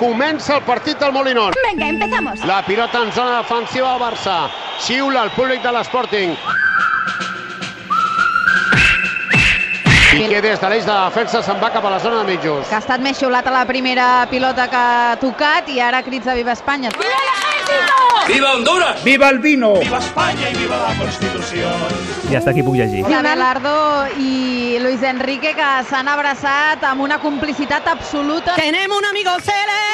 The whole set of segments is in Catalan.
Comença el partit del Molinón. Venga, empezamos. La pilota en zona defensiva al Barça. Xiula el públic de l'Sporting. Piqué des de l'eix de defensa se'n va cap a la zona de mitjos. que ha estat més xiulat a la primera pilota que ha tocat i ara crits de Viva Espanya. ¡Viva Honduras! ¡Viva el vino! I hasta aquí puc llegir. I Abelardo i Luis Enrique que s'han abraçat amb una complicitat absoluta. Tenemos un amigo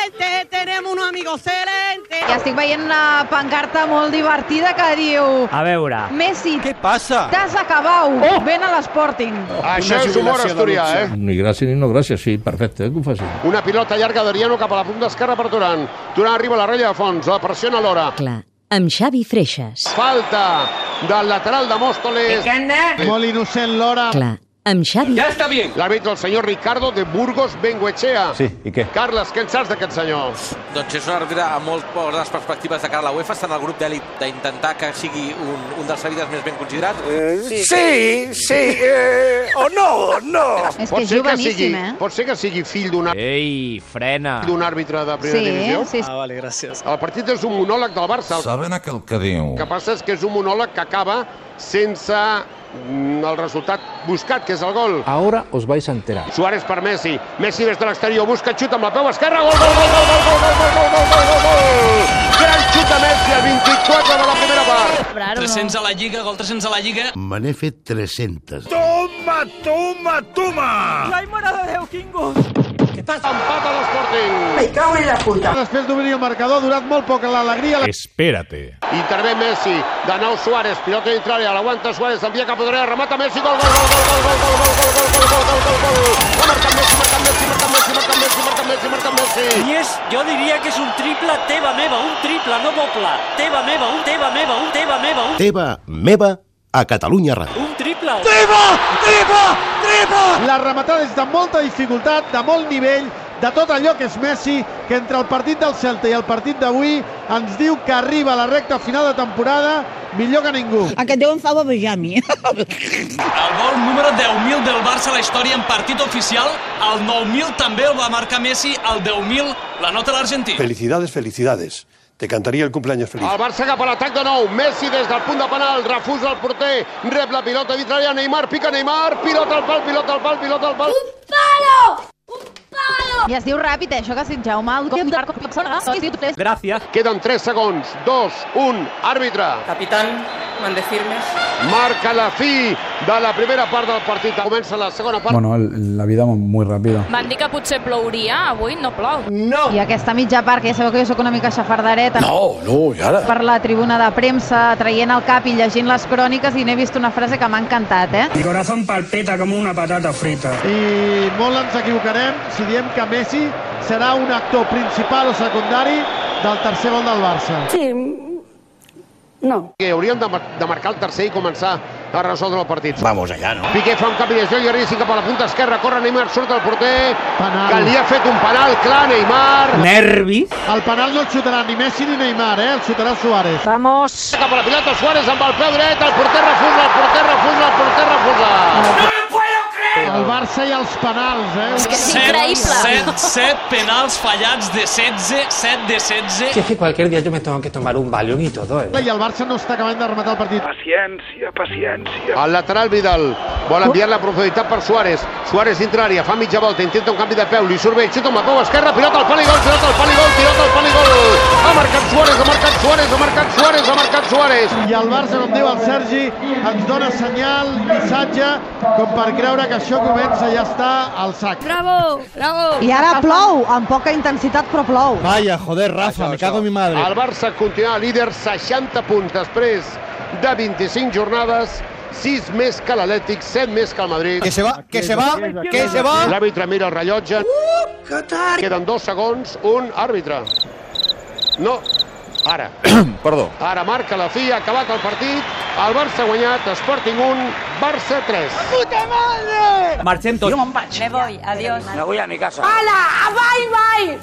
excelente, tenemos un amigo excelente. I estic veient una pancarta molt divertida que diu A veure, Messi, ¿Qué pasa? t'has acabat, oh! ven a l'Sporting. Això és humor asturià, eh? Ni gràcia ni no gràcia, sí, perfecte, eh, que ho faci. Una pilota llarga d'Ariano cap a la punta esquerra per Turan. Turan arriba a la ratlla de fons, la pressiona l'hora. Clar, amb Xavi Freixas. Falta del lateral de Móstoles. Molt innocent l'hora. Clar, amb Xavi... ¡Ya está bien! L'àrbitre, el senyor Ricardo de Burgos Benguechea. Sí, i què? Carles, què en saps d'aquest senyor? Doncs és un àrbitre amb molt bones perspectives de cara a la UEFA. Està en el grup d'èlit d'intentar que sigui un, un dels àrbitres més ben considerats. Sí, sí, eh, o no, no. És que és joveníssim, sigui, eh? pot ser que sigui fill d'un ar- ei, frena. d'un àrbitre de primera Sí, divisió? sí, sí. vale, gràcies. El partit és un monòleg del Barça. El Saben aquell que diu? que passa és que és un monòleg que acaba sense el resultat buscat, que és el gol. Ahora os vais a enterar. Suárez per Messi. Messi des de l'exterior busca xut amb la peu esquerra. Gol, gol, gol, gol, gol, gol, gol, gol, gol, gol, gol, gol. Gran xut de Messi al 24 de la primera part. 300 a la Lliga, gol 300 a la Lliga. Me n'he fet 300. Toma, toma, toma! ¡Ay, mora de Déu, Kingo! Empat a l'Sporting. Després d'obrir el marcador, ha durat molt poc l'alegria. Espérate. Intervé Messi, de nou Suárez, pilota dintrària, l'aguanta Suárez, envia cap a dreta, remata Messi, gol, gol, gol, gol, gol, gol, gol, gol, gol, gol, gol, gol, gol, gol. Ha marcat Messi, marcat Messi, marcat Messi, marcat Messi, marcat Messi, marcat Messi. I és, jo diria que és un triple teva meva, un triple, no doble. Teva meva, un teva meva, un teva meva, un, Teva, meva, a Catalunya Ràdio. Un triple. La rematada és de molta dificultat, de molt nivell, de tot allò que és Messi, que entre el partit del Celta i el partit d'avui ens diu que arriba a la recta final de temporada millor que ningú. Aquest Déu em fa babejar a mi. El gol número 10.000 del Barça a la història en partit oficial, el 9.000 també el va marcar Messi, el 10.000 la nota l'argentí. Felicidades, felicidades. Te cantaría el cumpleaños feliz. El Barça cap a l'atac de nou. Messi des del punt de penal, refusa el porter, rep la pilota dintrària, Neymar, pica Neymar, pilota al pal, pilota al pal, pilota al pal. I es diu ràpid, eh, això que si Jaume... El... Gràcies. Queden 3 segons, 2, 1, àrbitre. Capitán, mande firmes. Marca la fi de la primera part del partit. Comença la segona part. Bueno, la vida muy rápido. Van dir que potser plouria, avui no plou. I aquesta mitja part, que ja sabeu que jo sóc una mica xafardereta, No, no, i ara? per la tribuna de premsa, traient el cap i llegint les cròniques, i n'he vist una frase que m'ha encantat, eh? Mi corazón palpita como una patata frita. I molt ens equivocarem si diem que Messi serà un actor principal o secundari del tercer gol del Barça. Sí, no. Que haurien de, mar de marcar el tercer i començar a resoldre el partit. Vamos allá, ¿no? Piqué fa un canvi de joc i arriba cap a la punta esquerra, corre Neymar, surt el porter, Penal. que li ha fet un penal clar, Neymar. Nervis. El penal no el xutarà ni Messi ni Neymar, eh? El xutarà Suárez. Vamos. Cap a la pilota, Suárez amb el peu dret, el porter refusa, el porter refusa, el porter refusa. El Barça i els penals, eh? És que és increïble. 7, 7 penals fallats de 16, 7 de 16. es que cualquier día yo me tengo que tomar un Valium y todo, ¿eh? I el Barça no està acabant de rematar el partit. Paciencia, paciencia. El lateral Vidal vol enviar la profunditat per Suárez. Suárez intrària, fa mitja volta, intenta un canvi de peu, li surt bé, xuta amb la esquerra, pilota al pal i gol, pilota al pal i ha marcat Suárez. I el Barça, com diu el Sergi, ens dona senyal, missatge, com per creure que això comença ja està al sac. Bravo, bravo. I ara plou, amb poca intensitat, però plou. Vaya, joder, Rafa, me cago en mi madre. El Barça continua líder, 60 punts després de 25 jornades, 6 més que l'Atlètic, 7 més que el Madrid. Que se va, que se va, que se va. L'àrbitre mira el rellotge. Queden dos segons, un àrbitre. No, ara. Perdó. Ara marca la fi, ha acabat el partit. El Barça ha guanyat, Sporting 1, Barça 3. Marxem tots. Me voy, adiós. Me voy a mi casa. ¡Hala! ¡Bye, bye!